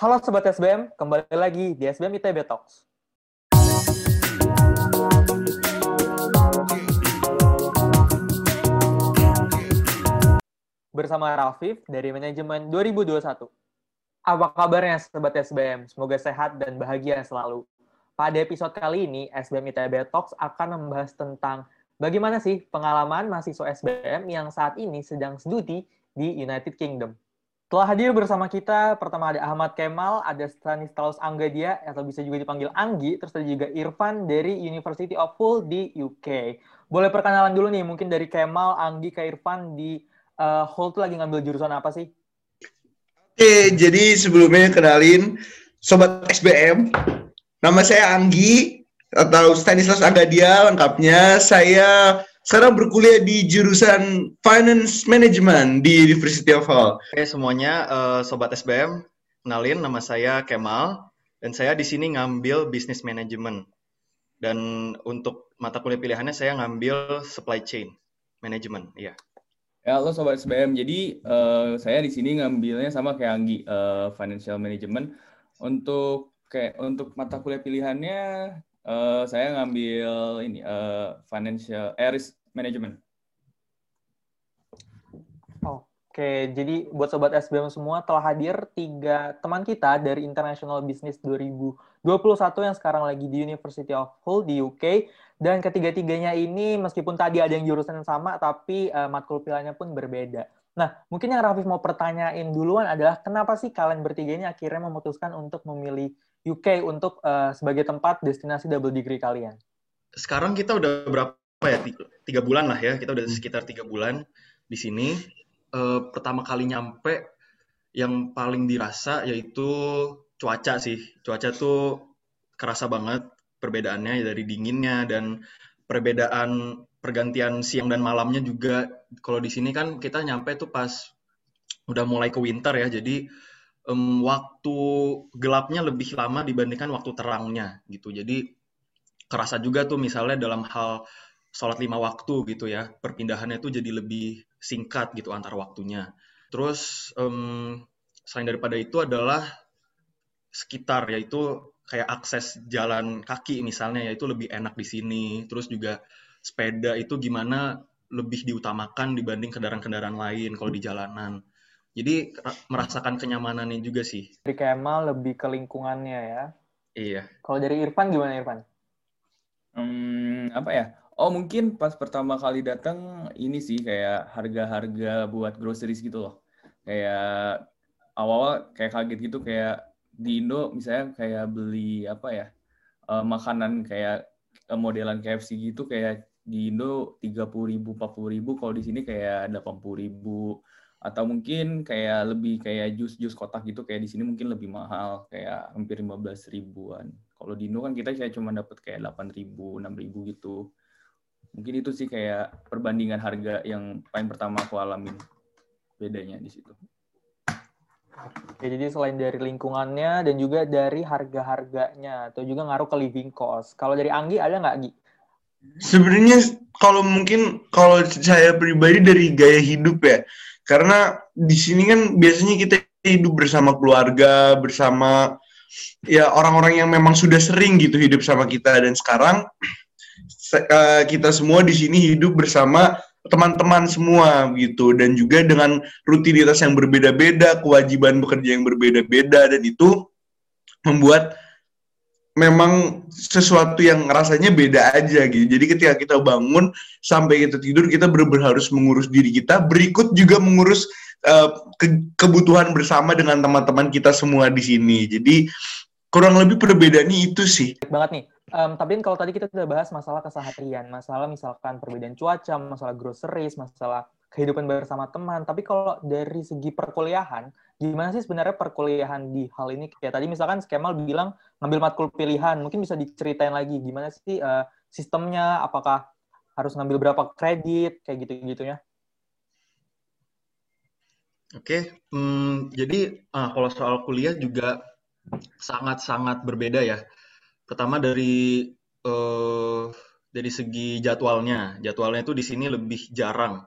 Halo Sobat SBM, kembali lagi di SBM ITB Talks. Bersama Rafif dari Manajemen 2021. Apa kabarnya Sobat SBM? Semoga sehat dan bahagia selalu. Pada episode kali ini, SBM ITB Talks akan membahas tentang bagaimana sih pengalaman mahasiswa SBM yang saat ini sedang studi di United Kingdom. Telah hadir bersama kita, pertama ada Ahmad Kemal, ada Stanislaus Anggadia, atau bisa juga dipanggil Anggi, terus ada juga Irfan dari University of Hull di UK. Boleh perkenalan dulu nih, mungkin dari Kemal, Anggi, ke Irfan di uh, Hull tuh lagi ngambil jurusan apa sih? Oke, jadi sebelumnya kenalin Sobat SBM. Nama saya Anggi, atau Stanislaus Anggadia lengkapnya. Saya sekarang berkuliah di jurusan Finance Management di University of Hull. Oke semuanya, uh, Sobat SBM, kenalin nama saya Kemal, dan saya di sini ngambil Business Management. Dan untuk mata kuliah pilihannya saya ngambil Supply Chain Management, iya. Ya, halo Sobat SBM. Jadi, uh, saya di sini ngambilnya sama kayak Anggi, uh, Financial Management. Untuk kayak untuk mata kuliah pilihannya Uh, saya ngambil ini uh, financial eh, risk management. Oke, jadi buat sobat SBM semua telah hadir tiga teman kita dari International Business 2021 yang sekarang lagi di University of Hull di UK dan ketiga-tiganya ini meskipun tadi ada yang jurusan yang sama tapi uh, matkul pilihannya pun berbeda. Nah, mungkin yang Rafif mau pertanyain duluan adalah kenapa sih kalian bertiga ini akhirnya memutuskan untuk memilih UK untuk uh, sebagai tempat destinasi double degree kalian? Sekarang kita udah berapa ya? Tiga, tiga bulan lah ya. Kita udah hmm. sekitar tiga bulan di sini. Uh, pertama kali nyampe, yang paling dirasa yaitu cuaca sih. Cuaca tuh kerasa banget perbedaannya dari dinginnya dan perbedaan pergantian siang dan malamnya juga. Kalau di sini kan kita nyampe tuh pas udah mulai ke winter ya. Jadi um, waktu gelapnya lebih lama dibandingkan waktu terangnya gitu. Jadi kerasa juga tuh misalnya dalam hal sholat lima waktu gitu ya, perpindahannya itu jadi lebih singkat gitu antar waktunya. Terus um, selain daripada itu adalah sekitar yaitu kayak akses jalan kaki misalnya yaitu lebih enak di sini. Terus juga sepeda itu gimana lebih diutamakan dibanding kendaraan-kendaraan lain kalau di jalanan. Jadi merasakan kenyamanannya juga sih. Dari Kemal lebih ke lingkungannya ya. Iya. Kalau dari Irfan gimana Irfan? Hmm, apa ya? Oh mungkin pas pertama kali datang ini sih kayak harga-harga buat groceries gitu loh. Kayak awal-awal kayak kaget gitu kayak di Indo misalnya kayak beli apa ya uh, makanan kayak uh, modelan KFC gitu kayak di Indo tiga puluh ribu, empat puluh ribu, kalau di sini kayak delapan puluh ribu atau mungkin kayak lebih kayak jus-jus kotak gitu kayak di sini mungkin lebih mahal kayak hampir 15 ribuan. Kalau di Indo kan kita kayak cuma dapat kayak 8 ribu, 6 ribu gitu. Mungkin itu sih kayak perbandingan harga yang paling pertama aku alamin bedanya di situ. Oke, jadi selain dari lingkungannya dan juga dari harga-harganya atau juga ngaruh ke living cost. Kalau dari Anggi ada nggak Gi? Sebenarnya kalau mungkin kalau saya pribadi dari gaya hidup ya karena di sini kan biasanya kita hidup bersama keluarga, bersama ya orang-orang yang memang sudah sering gitu hidup sama kita dan sekarang uh, kita semua di sini hidup bersama teman-teman semua gitu dan juga dengan rutinitas yang berbeda-beda, kewajiban bekerja yang berbeda-beda dan itu membuat memang sesuatu yang rasanya beda aja gitu. Jadi ketika kita bangun sampai kita tidur kita benar-benar harus mengurus diri kita, berikut juga mengurus uh, ke kebutuhan bersama dengan teman-teman kita semua di sini. Jadi kurang lebih perbedaannya itu sih. Banget nih. Um, tapi kalau tadi kita sudah bahas masalah keseharian, masalah misalkan perbedaan cuaca, masalah groceries, masalah kehidupan bersama teman. Tapi kalau dari segi perkuliahan, gimana sih sebenarnya perkuliahan di hal ini? Kayak tadi misalkan Skemal bilang ngambil matkul pilihan, mungkin bisa diceritain lagi gimana sih uh, sistemnya? Apakah harus ngambil berapa kredit, kayak gitu-gitunya? Oke, hmm, jadi uh, kalau soal kuliah juga sangat-sangat berbeda ya pertama dari uh, dari segi jadwalnya. Jadwalnya itu di sini lebih jarang.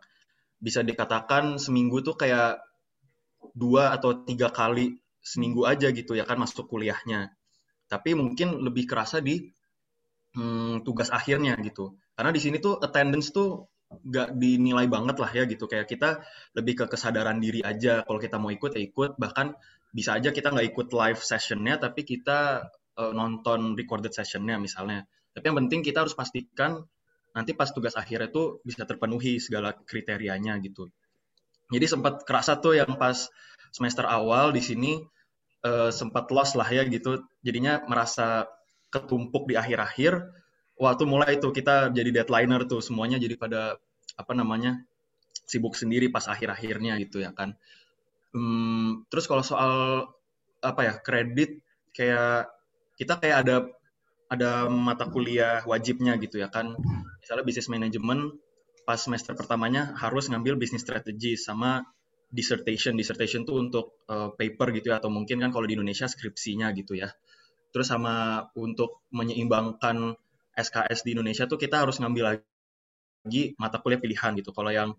Bisa dikatakan seminggu tuh kayak dua atau tiga kali seminggu aja gitu ya kan masuk kuliahnya. Tapi mungkin lebih kerasa di hmm, tugas akhirnya gitu. Karena di sini tuh attendance tuh nggak dinilai banget lah ya gitu. Kayak kita lebih ke kesadaran diri aja. Kalau kita mau ikut ya ikut. Bahkan bisa aja kita nggak ikut live sessionnya, tapi kita uh, nonton recorded sessionnya misalnya. Tapi yang penting kita harus pastikan nanti pas tugas akhirnya tuh bisa terpenuhi segala kriterianya gitu. Jadi sempat kerasa tuh yang pas semester awal di sini uh, sempat loss lah ya gitu. Jadinya merasa ketumpuk di akhir-akhir. Waktu mulai itu kita jadi deadlineer tuh semuanya jadi pada apa namanya sibuk sendiri pas akhir-akhirnya gitu ya kan. Hmm, terus kalau soal apa ya kredit kayak kita kayak ada ada mata kuliah wajibnya gitu ya kan. Misalnya bisnis manajemen pas semester pertamanya harus ngambil bisnis strategi sama dissertation. Dissertation tuh untuk uh, paper gitu ya atau mungkin kan kalau di Indonesia skripsinya gitu ya. Terus sama untuk menyeimbangkan SKS di Indonesia tuh kita harus ngambil lagi mata kuliah pilihan gitu. Kalau yang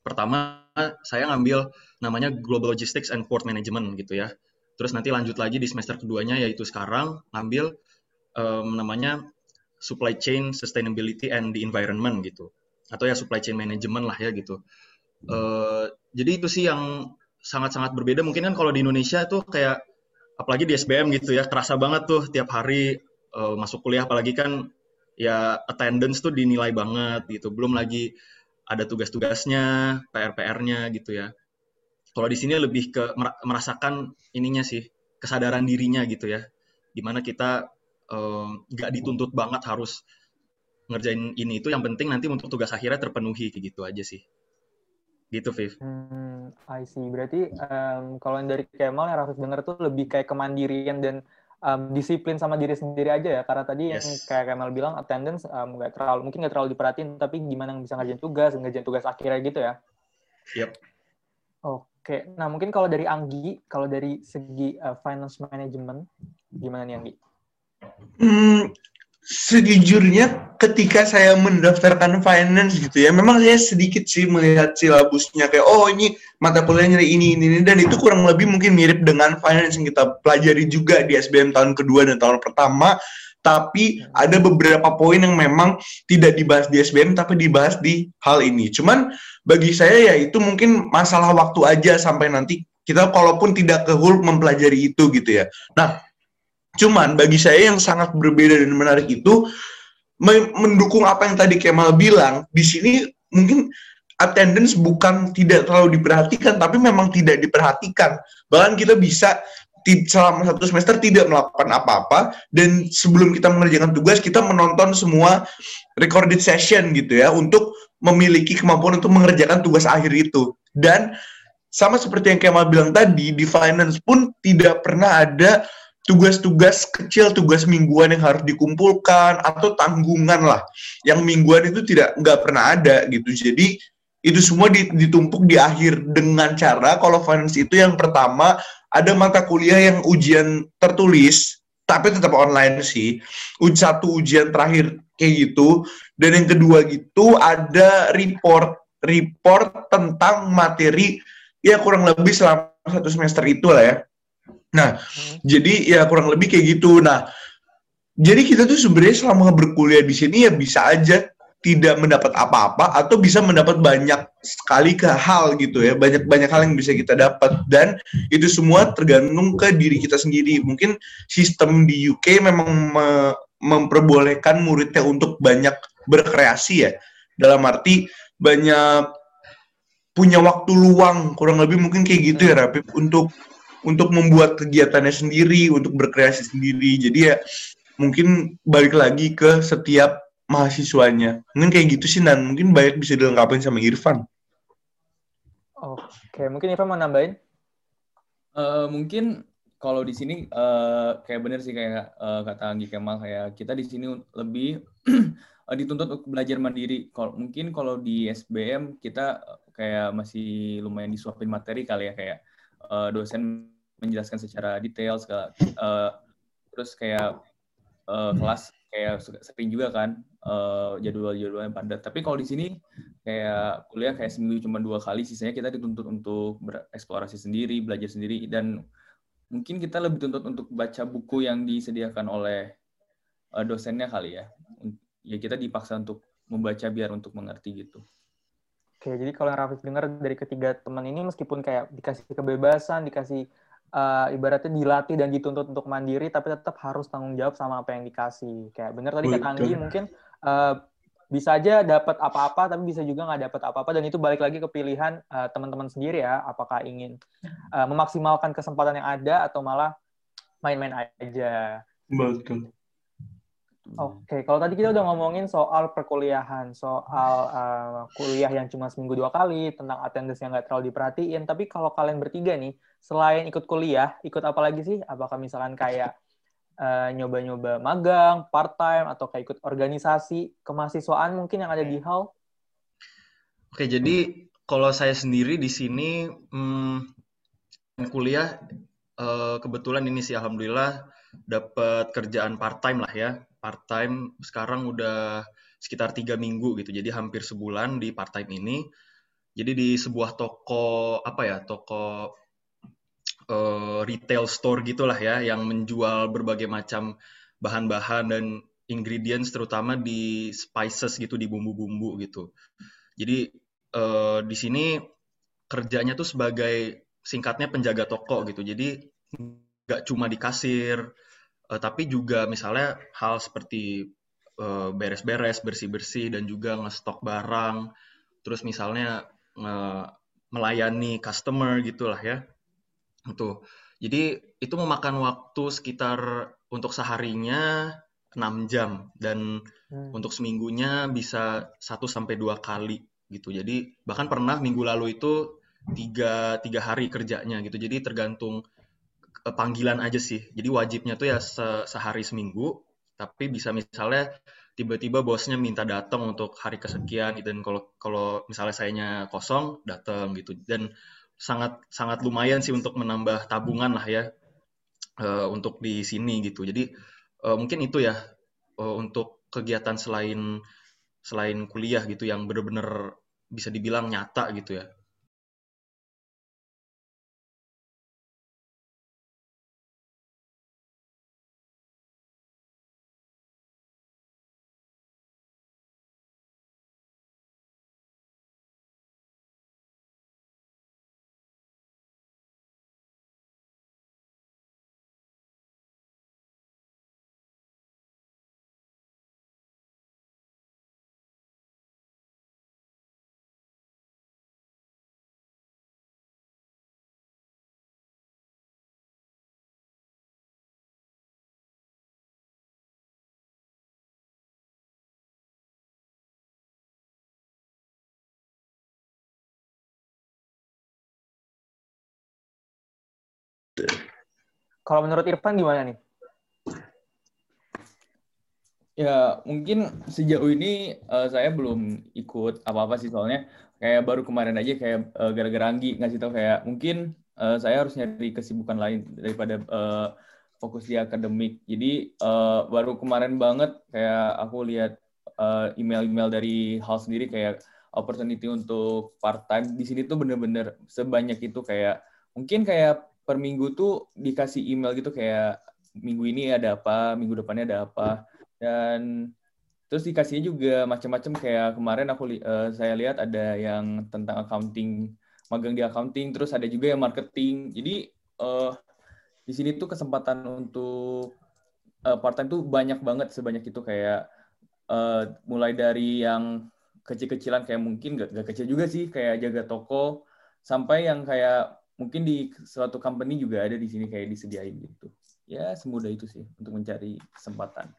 pertama saya ngambil namanya Global Logistics and Port Management gitu ya. Terus nanti lanjut lagi di semester keduanya yaitu sekarang ngambil um, namanya Supply Chain Sustainability and the Environment gitu. Atau ya Supply Chain Management lah ya gitu. Uh, jadi itu sih yang sangat-sangat berbeda. Mungkin kan kalau di Indonesia tuh kayak apalagi di SBM gitu ya, kerasa banget tuh tiap hari uh, masuk kuliah apalagi kan ya attendance tuh dinilai banget gitu. Belum lagi ada tugas-tugasnya, PR-PR-nya gitu ya. Kalau di sini lebih ke merasakan ininya sih, kesadaran dirinya gitu ya. Di mana kita nggak um, dituntut banget harus ngerjain ini itu yang penting nanti untuk tugas akhirnya terpenuhi kayak gitu aja sih gitu Viv. Hmm, I see. Berarti um, kalau yang dari Kemal yang Rafif dengar tuh lebih kayak kemandirian dan um, disiplin sama diri sendiri aja ya. Karena tadi yes. yang kayak Kemal bilang attendance nggak um, terlalu mungkin nggak terlalu diperhatiin, tapi gimana bisa ngerjain tugas, ngerjain tugas akhirnya gitu ya. Yep. Oke. Nah mungkin kalau dari Anggi, kalau dari segi uh, finance management, gimana nih Anggi? Hmm, sejujurnya ketika saya mendaftarkan finance gitu ya, memang saya sedikit sih melihat silabusnya kayak oh ini mata kuliahnya ini ini ini dan itu kurang lebih mungkin mirip dengan finance yang kita pelajari juga di SBM tahun kedua dan tahun pertama. Tapi ada beberapa poin yang memang tidak dibahas di SBM tapi dibahas di hal ini. Cuman bagi saya ya itu mungkin masalah waktu aja sampai nanti kita kalaupun tidak ke HUL mempelajari itu gitu ya. Nah, Cuman bagi saya yang sangat berbeda dan menarik itu mendukung apa yang tadi Kemal bilang, di sini mungkin attendance bukan tidak terlalu diperhatikan, tapi memang tidak diperhatikan. Bahkan kita bisa selama satu semester tidak melakukan apa-apa dan sebelum kita mengerjakan tugas kita menonton semua recorded session gitu ya untuk memiliki kemampuan untuk mengerjakan tugas akhir itu dan sama seperti yang Kemal bilang tadi di finance pun tidak pernah ada tugas-tugas kecil, tugas mingguan yang harus dikumpulkan atau tanggungan lah, yang mingguan itu tidak nggak pernah ada gitu. Jadi itu semua ditumpuk di akhir dengan cara kalau finance itu yang pertama ada mata kuliah yang ujian tertulis tapi tetap online sih. Satu ujian terakhir kayak gitu dan yang kedua gitu ada report report tentang materi ya kurang lebih selama satu semester itu lah ya Nah, hmm. jadi ya kurang lebih kayak gitu. Nah, jadi kita tuh sebenarnya selama berkuliah di sini ya bisa aja tidak mendapat apa-apa atau bisa mendapat banyak sekali ke hal gitu ya. Banyak banyak hal yang bisa kita dapat. Dan itu semua tergantung ke diri kita sendiri. Mungkin sistem di UK memang me memperbolehkan muridnya untuk banyak berkreasi ya. Dalam arti banyak punya waktu luang kurang lebih mungkin kayak gitu ya Rapip untuk untuk membuat kegiatannya sendiri, untuk berkreasi sendiri. Jadi ya mungkin balik lagi ke setiap mahasiswanya. Mungkin kayak gitu sih, dan mungkin banyak bisa dilengkapi sama Irfan. Oke, mungkin Irfan mau nambahin? Uh, mungkin kalau di sini uh, kayak bener sih kayak uh, kata Anggi Kemal kayak kita di sini lebih dituntut untuk belajar mandiri. Kalau mungkin kalau di SBM kita kayak masih lumayan disuapin materi kali ya kayak uh, dosen menjelaskan secara detail segala uh, terus kayak uh, kelas kayak sering juga kan uh, jadwal-jadwal yang padat. Tapi kalau di sini kayak kuliah kayak seminggu cuma dua kali, sisanya kita dituntut untuk bereksplorasi sendiri, belajar sendiri dan mungkin kita lebih tuntut untuk baca buku yang disediakan oleh uh, dosennya kali ya. Ya kita dipaksa untuk membaca biar untuk mengerti gitu. Oke, jadi kalau yang Rafif dengar dari ketiga teman ini meskipun kayak dikasih kebebasan, dikasih uh, ibaratnya dilatih dan dituntut untuk mandiri, tapi tetap harus tanggung jawab sama apa yang dikasih. Kayak bener tadi kata Anggi mungkin uh, bisa aja dapat apa-apa, tapi bisa juga nggak dapat apa-apa dan itu balik lagi ke pilihan uh, teman-teman sendiri ya, apakah ingin uh, memaksimalkan kesempatan yang ada atau malah main-main aja. Betul. Oke, okay. kalau tadi kita udah ngomongin soal perkuliahan, soal uh, kuliah yang cuma seminggu dua kali, tentang attendance yang nggak terlalu diperhatiin. Tapi kalau kalian bertiga nih, selain ikut kuliah, ikut apa lagi sih? Apakah misalkan kayak uh, nyoba-nyoba magang, part time, atau kayak ikut organisasi kemahasiswaan mungkin yang ada di hal? Oke, jadi kalau saya sendiri di sini hmm, kuliah uh, kebetulan ini sih alhamdulillah dapat kerjaan part time lah ya part time sekarang udah sekitar tiga minggu gitu. Jadi hampir sebulan di part time ini. Jadi di sebuah toko apa ya toko uh, retail store gitulah ya yang menjual berbagai macam bahan-bahan dan ingredients terutama di spices gitu di bumbu-bumbu gitu. Jadi uh, di sini kerjanya tuh sebagai singkatnya penjaga toko gitu. Jadi nggak cuma di kasir uh, tapi juga misalnya hal seperti uh, beres-beres, bersih-bersih dan juga ngestok barang, terus misalnya uh, melayani customer gitulah ya. Itu. Jadi itu memakan waktu sekitar untuk seharinya 6 jam dan hmm. untuk seminggunya bisa 1 sampai dua kali gitu. Jadi bahkan pernah minggu lalu itu tiga, tiga hari kerjanya gitu. Jadi tergantung panggilan aja sih. Jadi wajibnya tuh ya se sehari seminggu, tapi bisa misalnya tiba-tiba bosnya minta datang untuk hari kesekian gitu. dan kalau kalau misalnya sayanya kosong datang gitu dan sangat sangat lumayan sih untuk menambah tabungan lah ya uh, untuk di sini gitu. Jadi uh, mungkin itu ya uh, untuk kegiatan selain selain kuliah gitu yang benar-benar bisa dibilang nyata gitu ya. Kalau menurut Irfan gimana nih? Ya, mungkin sejauh ini uh, saya belum ikut apa-apa sih soalnya kayak baru kemarin aja kayak uh, gara-gara Anggi ngasih tahu kayak mungkin uh, saya harus nyari kesibukan lain daripada uh, fokus di akademik. Jadi uh, baru kemarin banget kayak aku lihat uh, email-email dari hal sendiri kayak opportunity untuk part time di sini tuh bener-bener sebanyak itu kayak mungkin kayak per minggu tuh dikasih email gitu kayak minggu ini ada apa, minggu depannya ada apa. Dan terus dikasihnya juga macam-macam kayak kemarin aku uh, saya lihat ada yang tentang accounting, magang di accounting, terus ada juga yang marketing. Jadi uh, di sini tuh kesempatan untuk uh, part time tuh banyak banget sebanyak itu kayak uh, mulai dari yang kecil-kecilan kayak mungkin gak, gak kecil juga sih kayak jaga toko sampai yang kayak mungkin di suatu company juga ada di sini kayak disediain gitu. Ya semudah itu sih untuk mencari kesempatan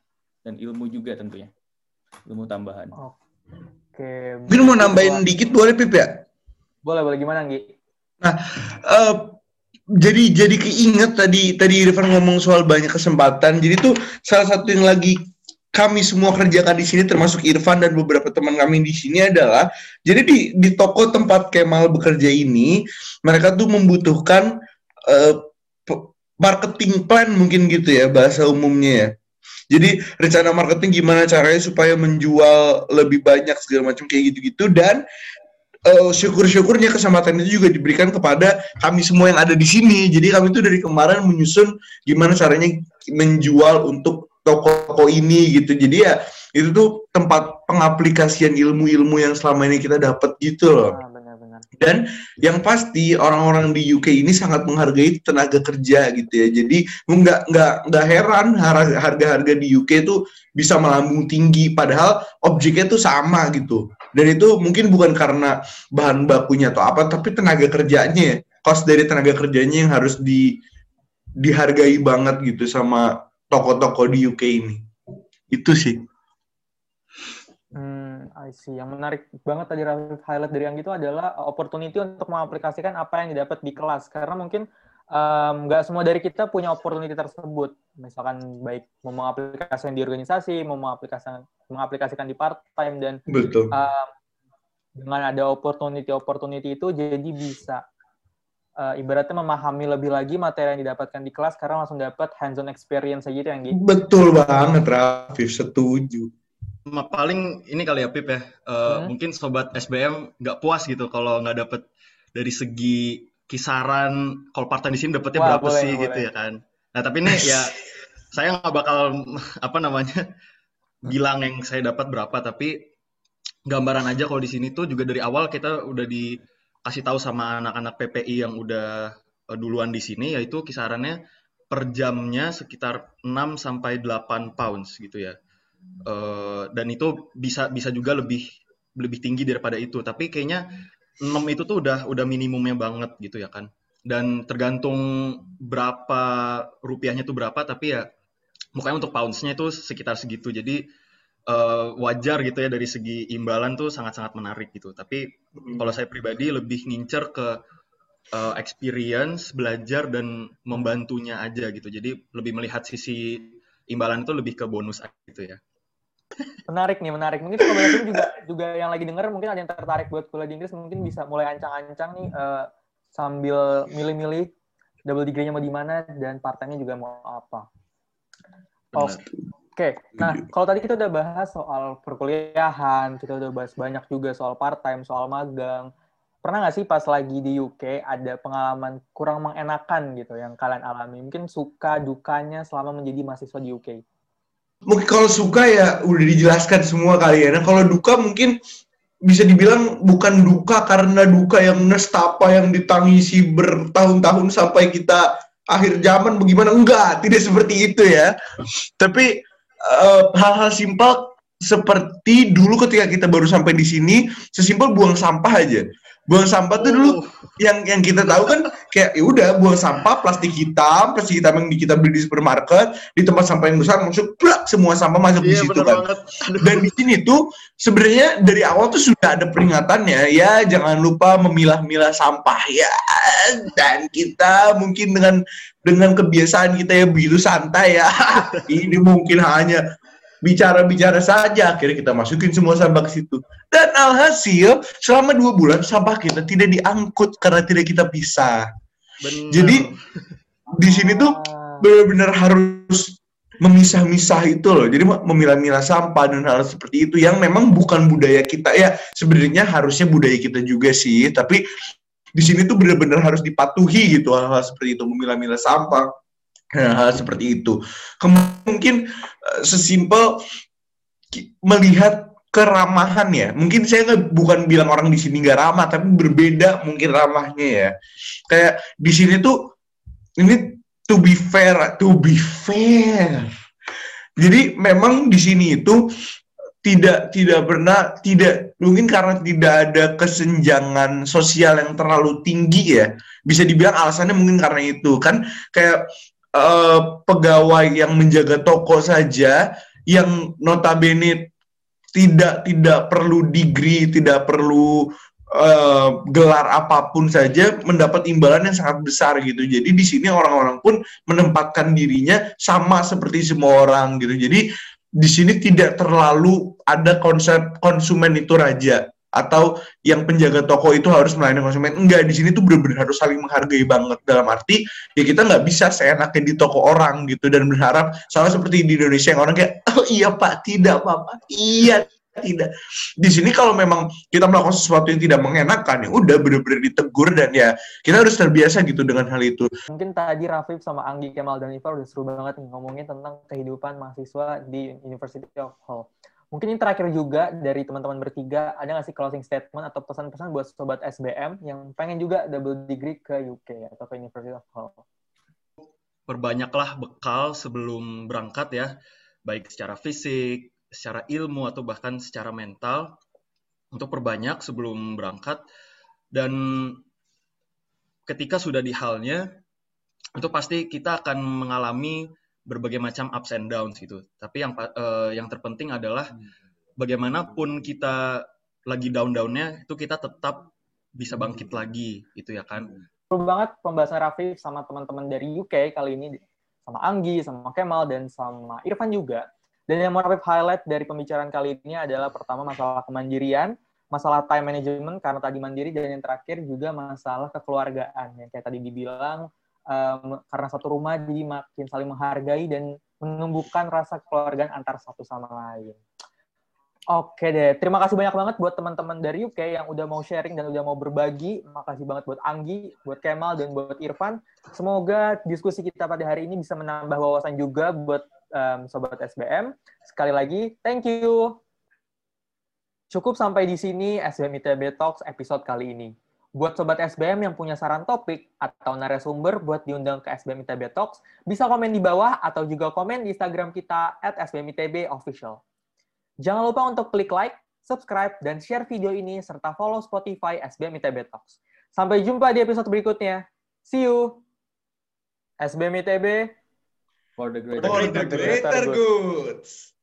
dan ilmu juga tentunya ilmu tambahan. Oke. Mungkin mau nambahin dikit boleh Pip ya? Boleh boleh gimana Nggi? Nah, uh, jadi jadi keinget tadi tadi Irfan ngomong soal banyak kesempatan. Jadi tuh salah satu yang lagi kami semua kerjakan di sini termasuk Irfan dan beberapa teman kami di sini adalah jadi di di toko tempat Kemal bekerja ini mereka tuh membutuhkan uh, marketing plan mungkin gitu ya bahasa umumnya ya. Jadi rencana marketing gimana caranya supaya menjual lebih banyak segala macam kayak gitu-gitu dan uh, syukur-syukurnya kesempatan itu juga diberikan kepada kami semua yang ada di sini. Jadi kami itu dari kemarin menyusun gimana caranya menjual untuk toko-toko ini gitu. Jadi ya itu tuh tempat pengaplikasian ilmu-ilmu yang selama ini kita dapat gitu loh. Ah. Dan yang pasti orang-orang di UK ini sangat menghargai tenaga kerja gitu ya. Jadi nggak nggak nggak heran har- harga-harga di UK itu bisa melambung tinggi padahal objeknya tuh sama gitu. Dan itu mungkin bukan karena bahan bakunya atau apa, tapi tenaga kerjanya, cost dari tenaga kerjanya yang harus di dihargai banget gitu sama toko-toko di UK ini. Itu sih. Hmm, I see. Yang menarik banget tadi Rafif highlight dari yang itu adalah uh, opportunity untuk mengaplikasikan apa yang didapat di kelas. Karena mungkin um, nggak semua dari kita punya opportunity tersebut. Misalkan baik mau mengaplikasikan di organisasi, mau mengaplikasikan mengaplikasikan di part time dan Betul. um, dengan ada opportunity-opportunity itu jadi bisa uh, ibaratnya memahami lebih lagi materi yang didapatkan di kelas karena langsung dapat hands-on experience aja gitu yang gitu. Betul banget, Rafif. Setuju. Ma- paling ini kali ya Pip ya, Eh, Hmm. mungkin sobat SBM nggak puas gitu kalau nggak dapet dari segi kisaran kalau part-time di sini dapetnya Wah, berapa boleh, sih boleh. gitu ya kan. Nah tapi ini ya saya nggak bakal apa namanya bilang yang saya dapat berapa tapi gambaran aja kalau di sini tuh juga dari awal kita udah dikasih tahu sama anak-anak PPI yang udah eh, duluan di sini yaitu kisarannya per jamnya sekitar 6 sampai 8 pounds gitu ya. Eh, dan itu bisa bisa juga lebih lebih tinggi daripada itu. Tapi kayaknya 6 itu tuh udah udah minimumnya banget gitu ya kan. Dan tergantung berapa rupiahnya tuh berapa tapi ya mukanya untuk poundsnya itu sekitar segitu. Jadi eh, wajar gitu ya dari segi imbalan tuh sangat-sangat menarik gitu tapi kalau saya pribadi lebih ngincer ke eh, experience belajar dan membantunya aja gitu jadi lebih melihat sisi imbalan itu lebih ke bonus aja gitu ya Menarik nih, menarik. Mungkin SBM juga juga yang lagi denger mungkin ada yang tertarik buat kuliah di Inggris mungkin bisa mulai ancang-ancang nih eh, sambil milih-milih double degree-nya mau di mana dan part-time-nya juga mau apa. Benar. Oke, nah kalau tadi kita udah bahas soal perkuliahan, kita udah bahas banyak juga soal part-time, soal magang. Pernah nggak sih pas lagi di UK ada pengalaman kurang mengenakan gitu yang kalian alami? Mungkin suka dukanya selama menjadi mahasiswa di UK. Mungkin kalau suka ya udah dijelaskan semua kali ya. Nah kalau duka mungkin bisa dibilang bukan duka karena duka yang nestapa yang ditangisi bertahun-tahun sampai kita akhir zaman bagaimana enggak tidak seperti itu ya tapi eh, hal-hal simpel seperti dulu ketika kita baru sampai di sini sesimpel buang sampah aja. Buang sampah tuh dulu Oh, yang yang kita tahu kan kayak ya udah buang sampah plastik hitam plastik hitam yang di- kita beli di supermarket di tempat sampah yang besar masuk plak semua sampah masuk di iya situ benar kan. banget. Aduh. dan di sini tuh sebenarnya dari awal tuh sudah ada peringatannya ya jangan lupa memilah-milah sampah ya. Dan kita mungkin dengan dengan kebiasaan kita ya begitu santai ya. Ini mungkin hanya bicara-bicara saja akhirnya kita masukin semua sampah ke situ dan alhasil selama dua bulan sampah kita tidak diangkut karena tidak kita pisah Benar. Jadi, di sini tuh Ah. benar-benar harus memisah-misah itu loh. Jadi memilah-milah sampah dan hal seperti itu yang memang bukan budaya kita ya. Sebenarnya harusnya budaya kita juga sih, tapi di sini tuh benar-benar harus dipatuhi gitu hal-hal seperti itu, memilah-milah sampah. Hal-hal seperti itu. Mungkin eh, sesimpel melihat keramahan ya. Mungkin saya nggak bukan bilang orang di sini nggak ramah, tapi berbeda mungkin ramahnya ya. Kayak di sini tuh ini to be fair, to be fair. Jadi memang di sini itu tidak tidak pernah tidak mungkin karena tidak ada kesenjangan sosial yang terlalu tinggi ya. Bisa dibilang alasannya mungkin karena itu kan kayak eh, pegawai yang menjaga toko saja yang notabene tidak tidak perlu degree, tidak perlu eh, gelar apa pun saja mendapat imbalan yang sangat besar gitu. Jadi di sini orang-orang pun menempatkan dirinya sama seperti semua orang gitu. Jadi di sini tidak terlalu ada konsep konsumen itu raja atau yang penjaga toko itu harus melayani konsumen. Enggak, di sini tuh benar-benar harus saling menghargai banget dalam arti ya kita nggak bisa seenaknya di toko orang gitu dan berharap sama seperti di Indonesia yang orang kayak oh iya pak tidak apa-apa iya tidak. Di sini kalau memang kita melakukan sesuatu yang tidak mengenakan, ya udah bener-bener ditegur dan ya kita harus terbiasa gitu dengan hal itu. Mungkin tadi Rafif sama Anggi, Kemal, dan Iva udah seru banget ngomongin tentang kehidupan mahasiswa di University of Hull. Mungkin ini terakhir juga dari teman-teman bertiga, ada nggak sih closing statement atau pesan-pesan buat sobat SBM yang pengen juga double degree ke UK atau ke University of Hull? Perbanyaklah bekal sebelum berangkat ya, baik secara fisik, secara ilmu atau bahkan secara mental. Untuk perbanyak sebelum berangkat. Dan ketika sudah di halnya itu pasti kita akan mengalami berbagai macam ups and downs gitu. Tapi yang uh, yang terpenting adalah bagaimanapun kita lagi down-downnya itu kita tetap bisa bangkit lagi gitu ya kan. Seru banget pembahasan Rafif sama teman-teman dari UK kali ini sama Anggi, sama Kemal dan sama Irfan juga. Dan yang mau Rafif highlight dari pembicaraan kali ini adalah pertama masalah kemandirian, masalah time management karena tadi mandiri dan yang terakhir juga masalah kekeluargaan yang kayak tadi dibilang um, karena satu rumah jadi makin saling menghargai dan menumbuhkan rasa kekeluargaan antar satu sama lain. Oke deh, terima kasih banyak banget buat teman-teman dari UK yang udah mau sharing dan udah mau berbagi. Makasih banget buat Anggi, buat Kemal, dan buat Irfan. Semoga diskusi kita pada hari ini bisa menambah wawasan juga buat um, Sobat SBM. Sekali lagi, thank you. Cukup sampai di sini SBM ITB Talks episode kali ini. Buat Sobat SBM yang punya saran topik atau narasumber buat diundang ke SBM ITB Talks, bisa komen di bawah atau juga komen di Instagram kita at SBM ITB Official. Jangan lupa untuk klik like, subscribe, dan share video ini, serta follow Spotify SBM ITB Talks. Sampai jumpa di episode berikutnya. See you! SBM ITB for the greater, for the greater goods.